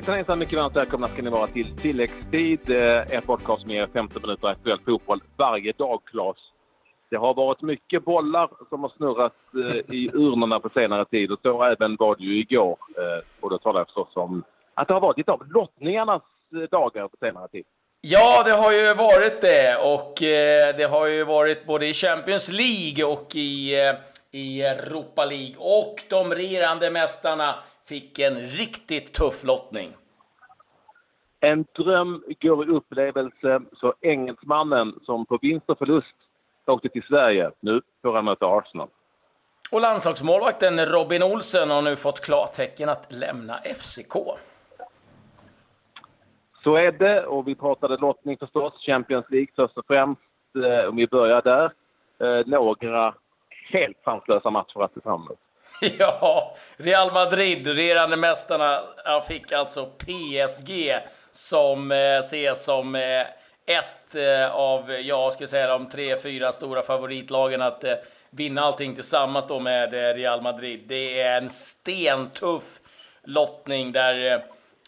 Hejsan hejsan, mycket varmt välkomna ska ni vara till tilläggstid. Eh, en podcast med 15 minuter aktuell fotboll varje dag, Claes. Det har varit mycket bollar som har snurrat eh, i urnorna på senare tid och så även var det ju igår. Eh, och då talar jag förstås om att det har varit lite av lottningarnas dagar på senare tid. Ja, det har ju varit det och det har ju varit både i Champions League och i, i Europa League och de regerande mästarna fick en riktigt tuff lottning. En dröm går i upplevelse, så engelsmannen som på vinst och förlust åkte till Sverige, nu får han möta Arsenal. Och landslagsmålvakten Robin Olsen har nu fått klartecken att lämna FCK. Så är det, och vi pratade lottning förstås, Champions League först och främst. Eh, om vi börjar där. Eh, några helt sanslösa matcher att se fram emot. Ja, Real Madrid, regerande mästarna, fick alltså PSG som eh, ses som eh, ett eh, av, jag säga de tre, fyra stora favoritlagen att eh, vinna allting tillsammans då med eh, Real Madrid. Det är en stentuff lottning där eh,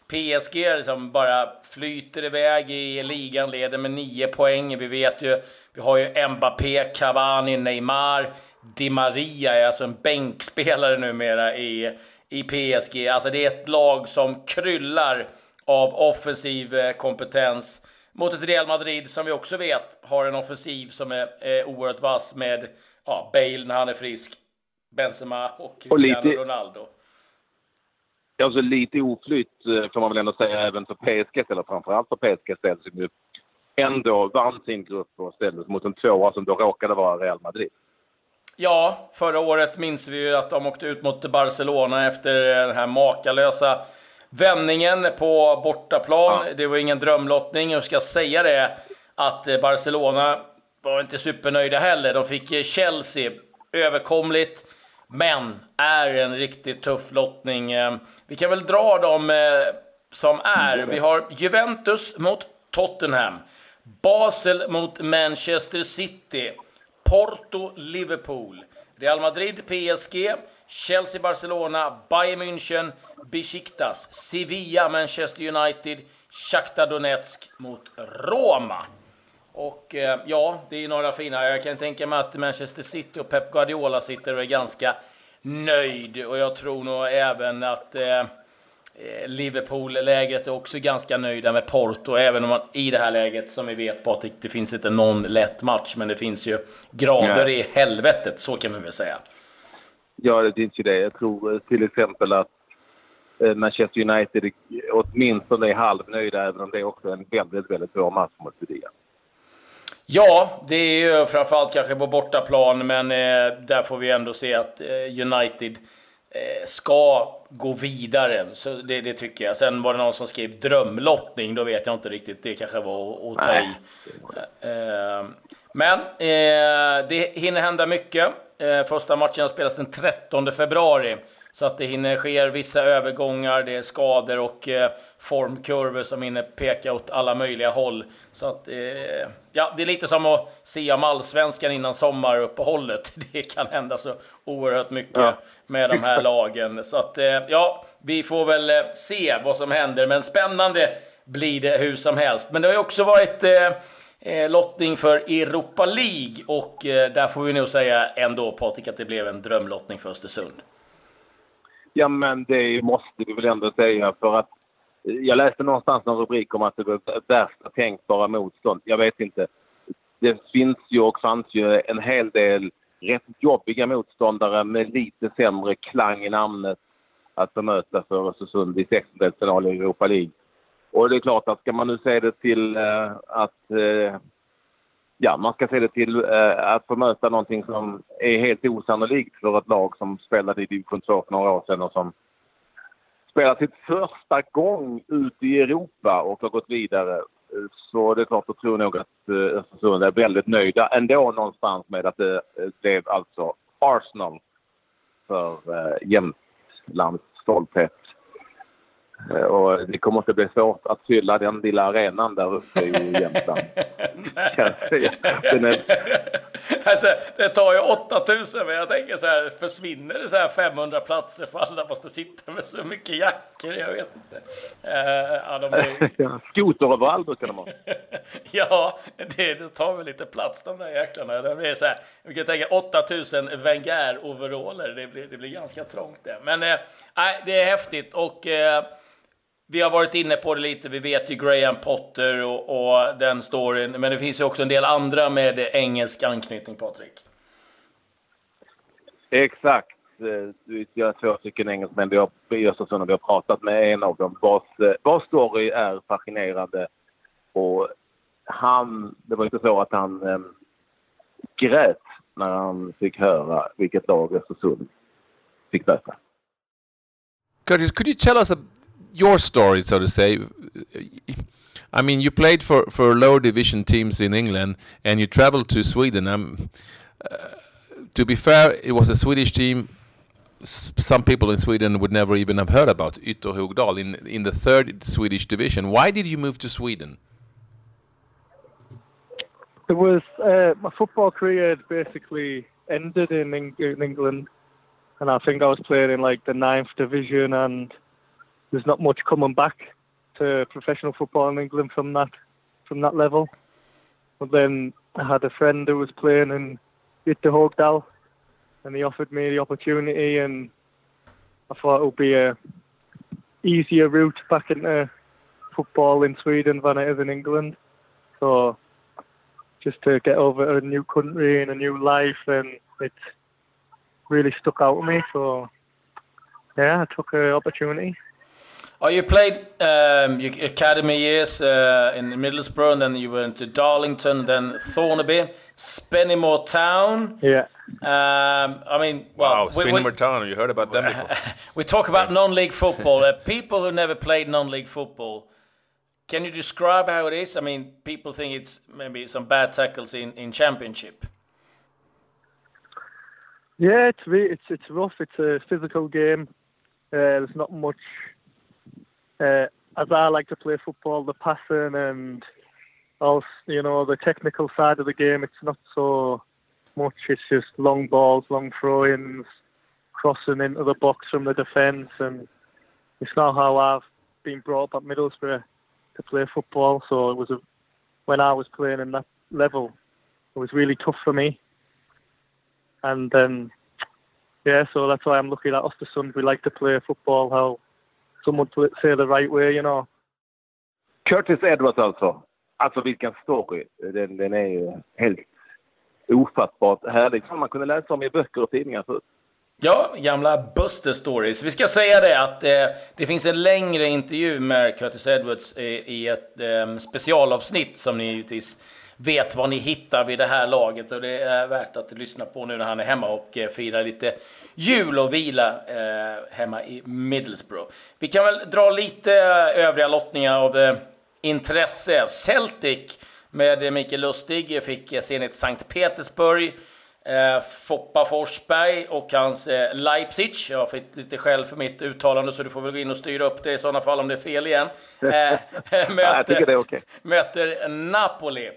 PSG liksom bara flyter iväg i ligan, leder med nio poäng. Vi vet ju, vi har ju Mbappé, Cavani, Neymar. Di Maria är alltså en bänkspelare numera i, i PSG. Alltså det är ett lag som kryllar av offensiv eh, kompetens mot ett Real Madrid som vi också vet har en offensiv som är, är oerhört vass med ja, Bale när han är frisk, Benzema och Cristiano och lite, Ronaldo. Alltså lite oflytt eh, får man väl ändå säga även för PSG, eller framförallt för PSG ställs ju ändå vann sin grupp och ställdes mot en tvåa som då råkade vara Real Madrid. Ja, förra året minns vi ju att de åkte ut mot Barcelona efter den här makalösa vändningen på bortaplan. Ja. Det var ingen drömlottning. Jag ska säga det att Barcelona var inte supernöjda heller. De fick Chelsea överkomligt, men är en riktigt tuff lottning. Vi kan väl dra dem eh, som är. Vi har Juventus mot Tottenham, Basel mot Manchester City. Porto, Liverpool, Real Madrid, PSG, Chelsea, Barcelona, Bayern München, Besiktas, Sevilla, Manchester United, Shakhtar Donetsk mot Roma. Och eh, ja, det är några fina. Jag kan tänka mig att Manchester City och Pep Guardiola sitter och är ganska nöjd. Och jag tror nog även att eh, Eh, Liverpool-läget är också ganska nöjda med Porto, även om man i det här läget, som vi vet Patrik, det finns inte någon lätt match, men det finns ju grader Nej. i helvetet, så kan man väl säga. Ja, det finns ju det. Jag tror eh, till exempel att eh, Manchester United åtminstone är halvnöjda, även om det är också en väldigt, väldigt bra match mot Sevilla. Ja, det är ju framförallt kanske på bortaplan, men eh, där får vi ändå se att eh, United ska gå vidare. Så det, det, tycker jag. Sen var det någon som skrev drömlottning. Då vet jag inte riktigt. Det kanske var att ta i. Eh, men eh, det hinner hända mycket. Första matchen spelas den 13 februari. Så att det hinner ske vissa övergångar, det är skador och eh, formkurvor som hinner peka åt alla möjliga håll. Så att, eh, ja, det är lite som att se om allsvenskan innan sommaruppehållet. Det kan hända så oerhört mycket ja. med de här lagen. Så att, eh, ja, vi får väl eh, se vad som händer. Men spännande blir det hur som helst. Men det har ju också varit eh, eh, Eh, lottning för Europa League och eh, där får vi nog säga ändå Patrik att det blev en drömlottning för Östersund. Ja, men det måste vi väl ändå säga för att eh, jag läste någonstans någon rubrik om att det var värsta tänkbara motstånd. Jag vet inte. Det finns ju och fanns ju en hel del rätt jobbiga motståndare med lite sämre klang i namnet att bemöta för Östersund i sextondelsfinal i Europa League. Och det är klart att ska man nu se det till eh, att eh, ja, man ska se det till eh, att få möta någonting som är helt osannolikt för ett lag som spelade i division 2 för några år sedan och som spelar sitt första gång ut i Europa och har gått vidare. Så det är klart, jag tror nog att eh, Östersund är väldigt nöjda ändå någonstans med att det eh, blev alltså Arsenal för eh, Jämtlands stolthet. Eh, och det kommer inte bli svårt att fylla den lilla arenan där uppe i Jämtland. den, är... alltså, det tar ju 8000 men jag tänker så här, försvinner det så här 500 platser för alla måste sitta med så mycket jackor? Jag vet inte. Uh, ja, de är... Skoter överallt brukar de ha. ja, det, det tar väl lite plats de där jäklarna. Det blir så här, vi kan tänka 8000 Wenger-overaller, det blir, det blir ganska trångt det. Men uh, det är häftigt och uh, vi har varit inne på det lite, vi vet ju Graham Potter och, och den storyn, men det finns ju också en del andra med engelsk anknytning, Patrik. Exakt. Vi har två stycken engelsmän vi har, i Östersund och vi har pratat med en av dem vars, vars story är fascinerande. Och han, det var inte så att han äm, grät när han fick höra vilket lag Östersund fick möta. Curtis, could you tell us a your story, so to say. I mean, you played for, for lower division teams in England, and you traveled to Sweden. Um, uh, to be fair, it was a Swedish team. some people in Sweden would never even have heard about Ytterhogdal in in the third Swedish division. Why did you move to Sweden? It was uh, my football career had basically ended in, in England, and I think I was playing in like the ninth division and there's not much coming back to professional football in England from that from that level. But then I had a friend who was playing in Ytter Hogdal, and he offered me the opportunity, and I thought it would be a easier route back into football in Sweden than it is in England. So just to get over a new country and a new life, and it really stuck out to me. So yeah, I took the opportunity. Oh, you played um, your academy years uh, in Middlesbrough, and then you went to Darlington, then Thornaby, Spennymoor Town. Yeah. Um, I mean, well, wow, Spennymoor Town. You heard about them before? we talk about non-league football. Uh, people who never played non-league football. Can you describe how it is? I mean, people think it's maybe some bad tackles in, in Championship. Yeah, it's it's it's rough. It's a physical game. Uh, there's not much uh, as I like to play football, the passing and also, you know, the technical side of the game, it's not so much. It's just long balls, long throw-ins, crossing into the box from the defence, and it's not how I've been brought up at Middlesbrough to play football. So it was a, when I was playing in that level, it was really tough for me. And then, yeah, so that's why I'm lucky that Ostersund we like to play football how someone to say the right way, you know. Curtis Edwards alltså. Alltså vilken story. Den, den är ju helt ofattbart härlig. Som man kunde läsa om i böcker och tidningar förut. Ja, gamla Buster Stories. Vi ska säga det att eh, det finns en längre intervju med Curtis Edwards i, i ett eh, specialavsnitt som ni givetvis vet vad ni hittar vid det här laget och det är värt att lyssna på nu när han är hemma och eh, firar lite jul och vila eh, hemma i Middlesbrough. Vi kan väl dra lite eh, övriga lottningar av intresse. Celtic med Mikael Lustig fick Zenit Sankt Petersburg. Eh, Foppa Forsberg och hans eh, Leipzig. Jag fått lite skäll för mitt uttalande så du får väl gå in och styra upp det i sådana fall om det är fel igen. Eh, möter, jag tycker det är okej. Okay. Möter Napoli.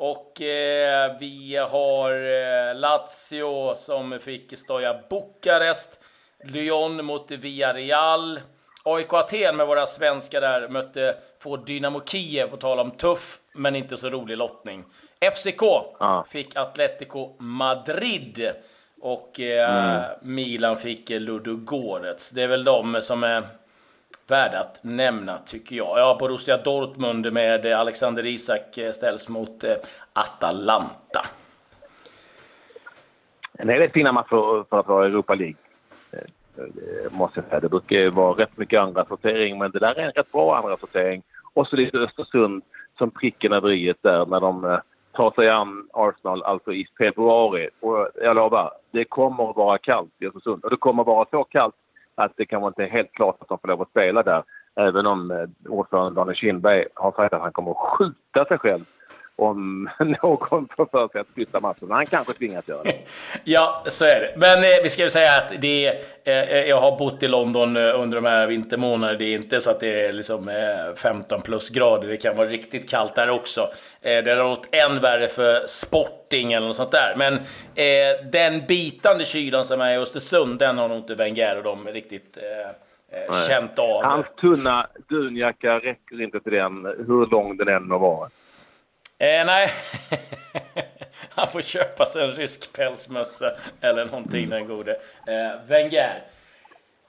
Och eh, vi har eh, Lazio som fick Stoja Bukarest. Lyon mot Villarreal. AIK Aten med våra svenskar där mötte få Dynamo Kiev på tal om tuff men inte så rolig lottning. FCK ah. fick Atletico Madrid och eh, mm. Milan fick Ludogorets. Det är väl de som är värd att nämna tycker jag. Ja, Borussia Dortmund med eh, Alexander Isak eh, ställs mot eh, Atalanta. En hel del fina matcher för att vara Europa League. Måste jag säga. Det brukar vara rätt mycket andra sortering men det där är en rätt bra andra sortering. Och så lite Östersund som pricken över i där när de tar sig an Arsenal alltså i februari. Och jag lovar, det kommer att vara kallt i Östersund. Och det kommer att vara så kallt att det kanske inte är helt klart att de får lov att spela där. Även om eh, ordförande ordföranden Daniel Kindberg har sagt att han kommer att skjuta sig själv om någon får för sig att flytta matchen. Han kanske tvingas göra det. ja, så är det. Men eh, vi ska väl säga att det är, eh, jag har bott i London eh, under de här vintermånaderna. Det är inte så att det är liksom 15 plusgrader. Det kan vara riktigt kallt där också. det är något än värre för Sporting eller något sånt där. Men den bitande kylan som är i Östersund, den har nog inte Wenger och de riktigt känt av. Hans tunna dunjacka räcker inte till den, hur lång den än må vara. Eh, nej, han får köpa sig en rysk pälsmössa eller någonting mm. den gode eh, Wenger.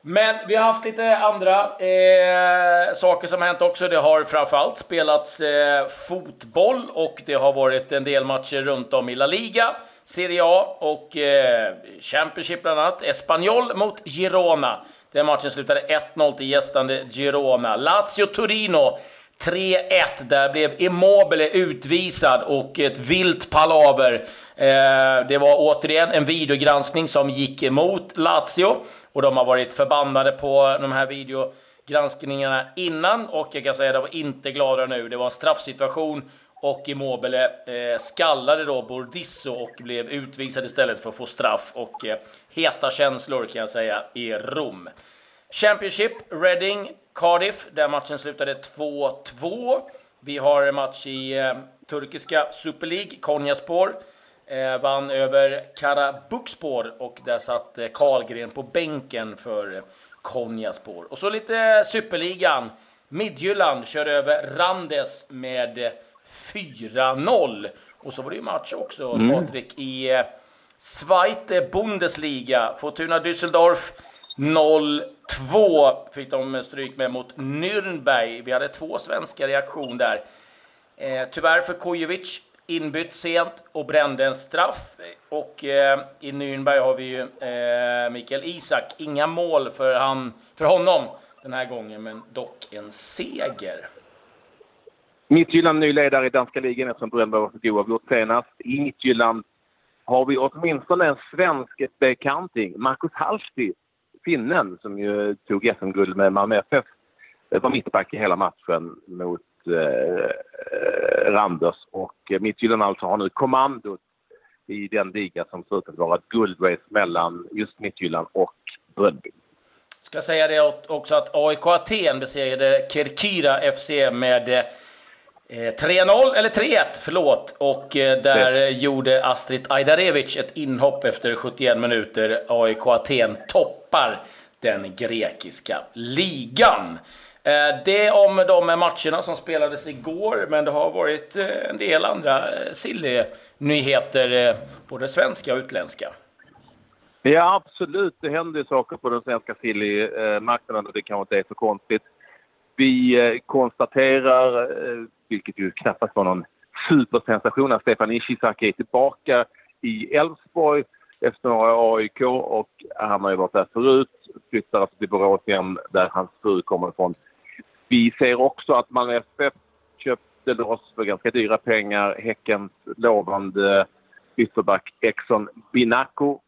Men vi har haft lite andra eh, saker som har hänt också. Det har framförallt spelats eh, fotboll och det har varit en del matcher runt om i La Liga, Serie A och eh, Championship bland annat. Espanyol mot Girona. Den matchen slutade 1-0 till gästande Girona. Lazio-Torino 3-1. Där blev Immobile utvisad och ett vilt palaver. Eh, det var återigen en videogranskning som gick emot Lazio och de har varit förbannade på de här videogranskningarna innan och jag kan säga att de var inte glada nu. Det var en straffsituation och Immobile eh, skallade då Bordisso och blev utvisad istället för att få straff och eh, heta känslor kan jag säga i Rom. Championship, Reading, Cardiff, där matchen slutade 2-2. Vi har en match i eh, turkiska Super League, Konyaspor eh, vann över Karabukspor och där satt eh, Karlgren på bänken för eh, Konyaspor. Och så lite Superligan. Midtjylland kör över Randes med 4-0. Och så var det ju match också, mm. Patrik, i eh, Zweite Bundesliga. Fortuna Düsseldorf 0-2 fick de stryk med mot Nürnberg. Vi hade två svenska reaktioner där. Eh, tyvärr för Kujovic inbytt sent och brände en straff. Och eh, i Nürnberg har vi ju eh, Mikael Isak. Inga mål för, han, för honom den här gången, men dock en seger. Midtjylland ny ledare i danska ligan eftersom Bröndberg var för oavgjort senast. I Midtjylland har vi åtminstone en svensk bekanting. Marcus Hallstig finnen som ju tog SM-guld med Malmö FF var mittback i hela matchen mot eh, Randers. Och Midtjylland alltså har nu kommandot i den liga som ser ut att vara ett guldrace mellan just Midtjylland och Bröndby. Ska säga det också att AIK Aten besegrade Kirkira FC med eh, 3-0, eh, eller 3-1, förlåt. Och eh, där det. gjorde Astrid Ajdarevic ett inhopp efter 71 minuter. AIK Aten toppar den grekiska ligan. Eh, det om de matcherna som spelades igår, men det har varit en del andra silly-nyheter, både svenska och utländska. Ja, absolut. Det händer saker på den svenska silly-marknaden och det kanske inte är så konstigt. Vi konstaterar vilket ju knappast var någon supersensation att Stefan Ishizaki är tillbaka i Elfsborg efter några AIK och han har ju varit där förut. Flyttar alltså till Borås igen där hans fru kommer ifrån. Vi ser också att Malmö FF köpte loss för ganska dyra pengar Häckens lovande ytterback Exxon Binaco.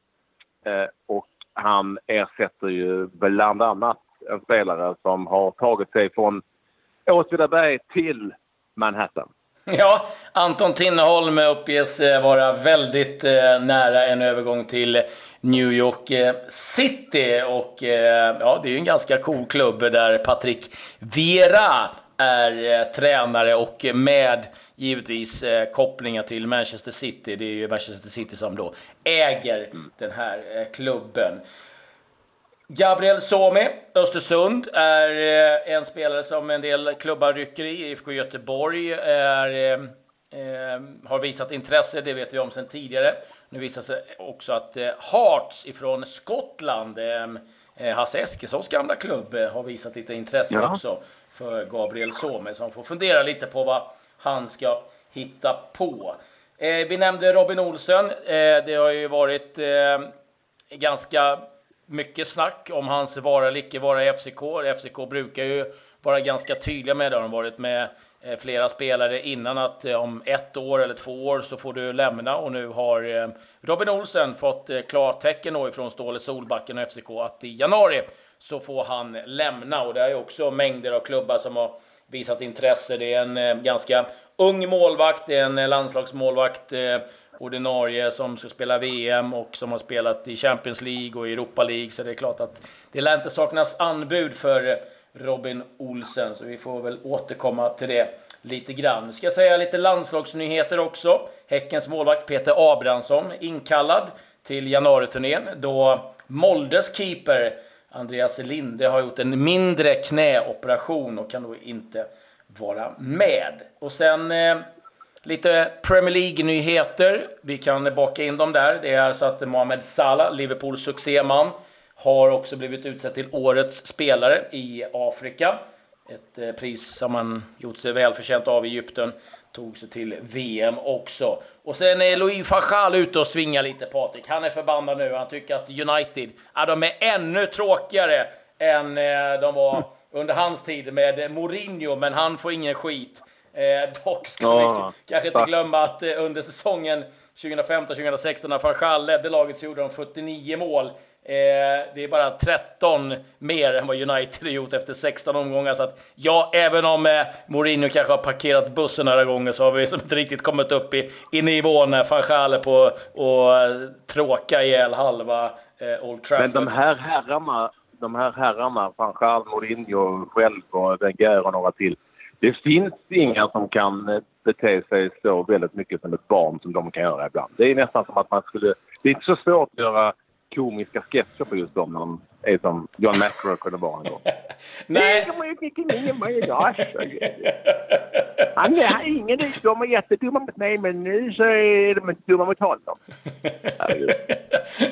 Eh, och han ersätter ju bland annat en spelare som har tagit sig från Åtvidaberg till Manhattan. Ja, Anton Tinneholm uppges eh, vara väldigt eh, nära en övergång till New York eh, City. Och ja, det är ju en ganska cool klubb där Patrick Viera är tränare och med givetvis kopplingar till Manchester City. Det är ju Manchester City som då äger den här klubben. Gabriel Somi, Östersund, är eh, en spelare som en del klubbar rycker i. IFK Göteborg är, eh, eh, har visat intresse, det vet vi om sedan tidigare. Nu visar sig också att Hearts ifrån Skottland, Hasse Eskilssons gamla klubb, har visat lite intresse ja. också för Gabriel Somi, som får fundera lite på vad han ska hitta på. Vi nämnde Robin Olsen. Det har ju varit ganska mycket snack om hans vara eller icke vara i FCK. FCK brukar ju vara ganska tydliga med det. De har varit med eh, flera spelare innan att eh, om ett år eller två år så får du lämna och nu har eh, Robin Olsen fått klartecken då ifrån Ståle Solbacken och FCK att i januari så får han lämna och det är ju också mängder av klubbar som har visat intresse. Det är en ganska ung målvakt, det är en landslagsmålvakt eh, ordinarie som ska spela VM och som har spelat i Champions League och Europa League. Så det är klart att det lär inte saknas anbud för Robin Olsen, så vi får väl återkomma till det lite grann. Nu ska jag säga lite landslagsnyheter också. Häckens målvakt Peter Abrahamsson inkallad till januariturnén då Moldes keeper Andreas Linde har gjort en mindre knäoperation och kan då inte vara med. Och sen eh, lite Premier League-nyheter. Vi kan baka in dem där. Det är så att Mohamed Salah, Liverpools succéman, har också blivit utsedd till Årets spelare i Afrika. Ett eh, pris som han gjort sig välförtjänt av i Egypten. Tog sig till VM också. Och sen är Louis Fachal ute och svingar lite, Patrik. Han är förbannad nu. Han tycker att United, ja, de är ännu tråkigare än eh, de var under hans tid med Mourinho, men han får ingen skit. Eh, dock ska ja, vi kanske inte glömma att eh, under säsongen 2015-2016 när Fachal ledde laget så gjorde de 49 mål. Eh, det är bara 13 mer än vad United har gjort efter 16 omgångar. Så att ja, även om eh, Mourinho kanske har parkerat bussen några gånger så har vi inte riktigt kommit upp i, i nivån när Fanchal är på och eh, tråka ihjäl halva eh, Old Trafford. Men de här herrarna, de här herrarna, Fanchal, Mourinho själv och Wenger och några till. Det finns inga som kan eh, bete sig så väldigt mycket som ett barn som de kan göra ibland. Det är nästan som att man skulle... Det är inte så svårt att göra komiska sketcher på just dem när de är som John McEnroe kunde vara en gång. Nej. Han är ingen de är jättedumma mot mig men nu så är de inte dumma mot honom.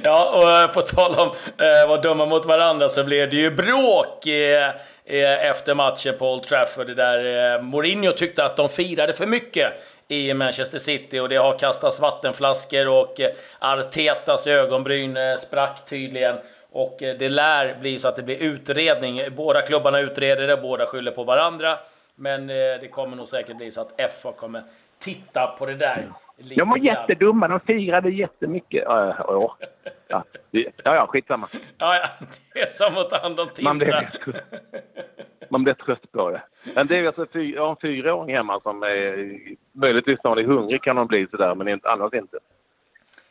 ja, och eh, på tal om eh, vara dumma mot varandra så blev det ju bråk eh, efter matchen på Old Trafford där eh, Mourinho tyckte att de firade för mycket i Manchester City och det har kastats vattenflaskor och eh, Artetas ögonbryn eh, sprack tydligen. Och eh, det lär bli så att det blir utredning. Båda klubbarna utreder det, båda skyller på varandra. Men det kommer nog säkert bli så att FA kommer titta på det där. Lite de var grann. jättedumma, de firade jättemycket. Ja, ja, ja. ja, ja skitsamma. Ja, ja, det är som att ta hand om Tindra man blir trött på det. Men det är alltså, jag har en fyraåring hemma som är, möjligtvis när hon är hungrig kan hon bli sådär, men inte, annars inte.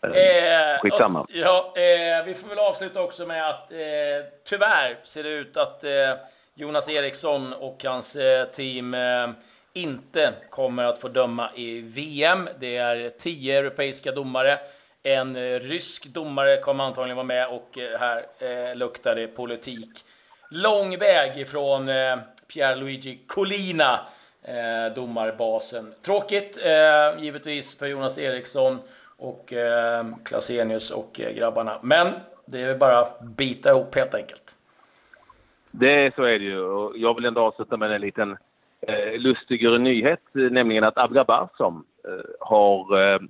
Eh, eh Skitsamma. Och, ja, eh, vi får väl avsluta också med att eh, tyvärr ser det ut att eh, Jonas Eriksson och hans eh, team eh, inte kommer att få döma i VM. Det är tio europeiska domare. En rysk domare kommer antagligen vara med och här luktar det politik lång väg ifrån eh, Pierluigi Collina, eh, domarbasen. Tråkigt eh, givetvis för Jonas Eriksson och eh, Klasenius och eh, grabbarna. Men det är bara att bita ihop helt enkelt. Det så är det ju. Och jag vill ändå avsluta med en liten eh, lustigare nyhet, nämligen att Abra Barsom eh, har eh,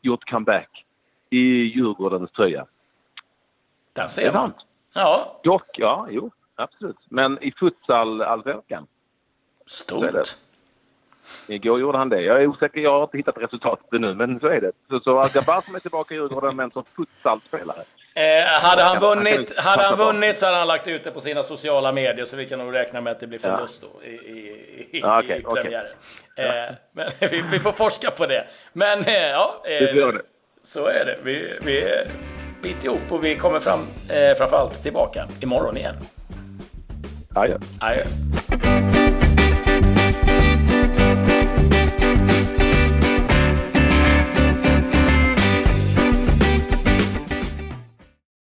gjort comeback i Djurgårdens tröja. Där ser man. Ja. Dock, ja, jo absolut. Men i futsal-allsvenskan. Stort. Igår gjorde han det. Jag är osäker, jag har inte hittat resultatet nu, men så är det. Så, så Algabar som är tillbaka i Djurgården, men som futsalspelare. Eh, hade, han vunnit, hade han vunnit så hade han lagt ut det på sina sociala medier, så vi kan nog räkna med att det blir förlust ja. då i, i, i, ah, okay, i premiären. Okay. Eh, men vi, vi, får forska på det. Men eh, ja, eh, så är det. Vi, vi biter ihop och vi kommer fram, eh, framförallt tillbaka imorgon igen. Adjö. Adjö.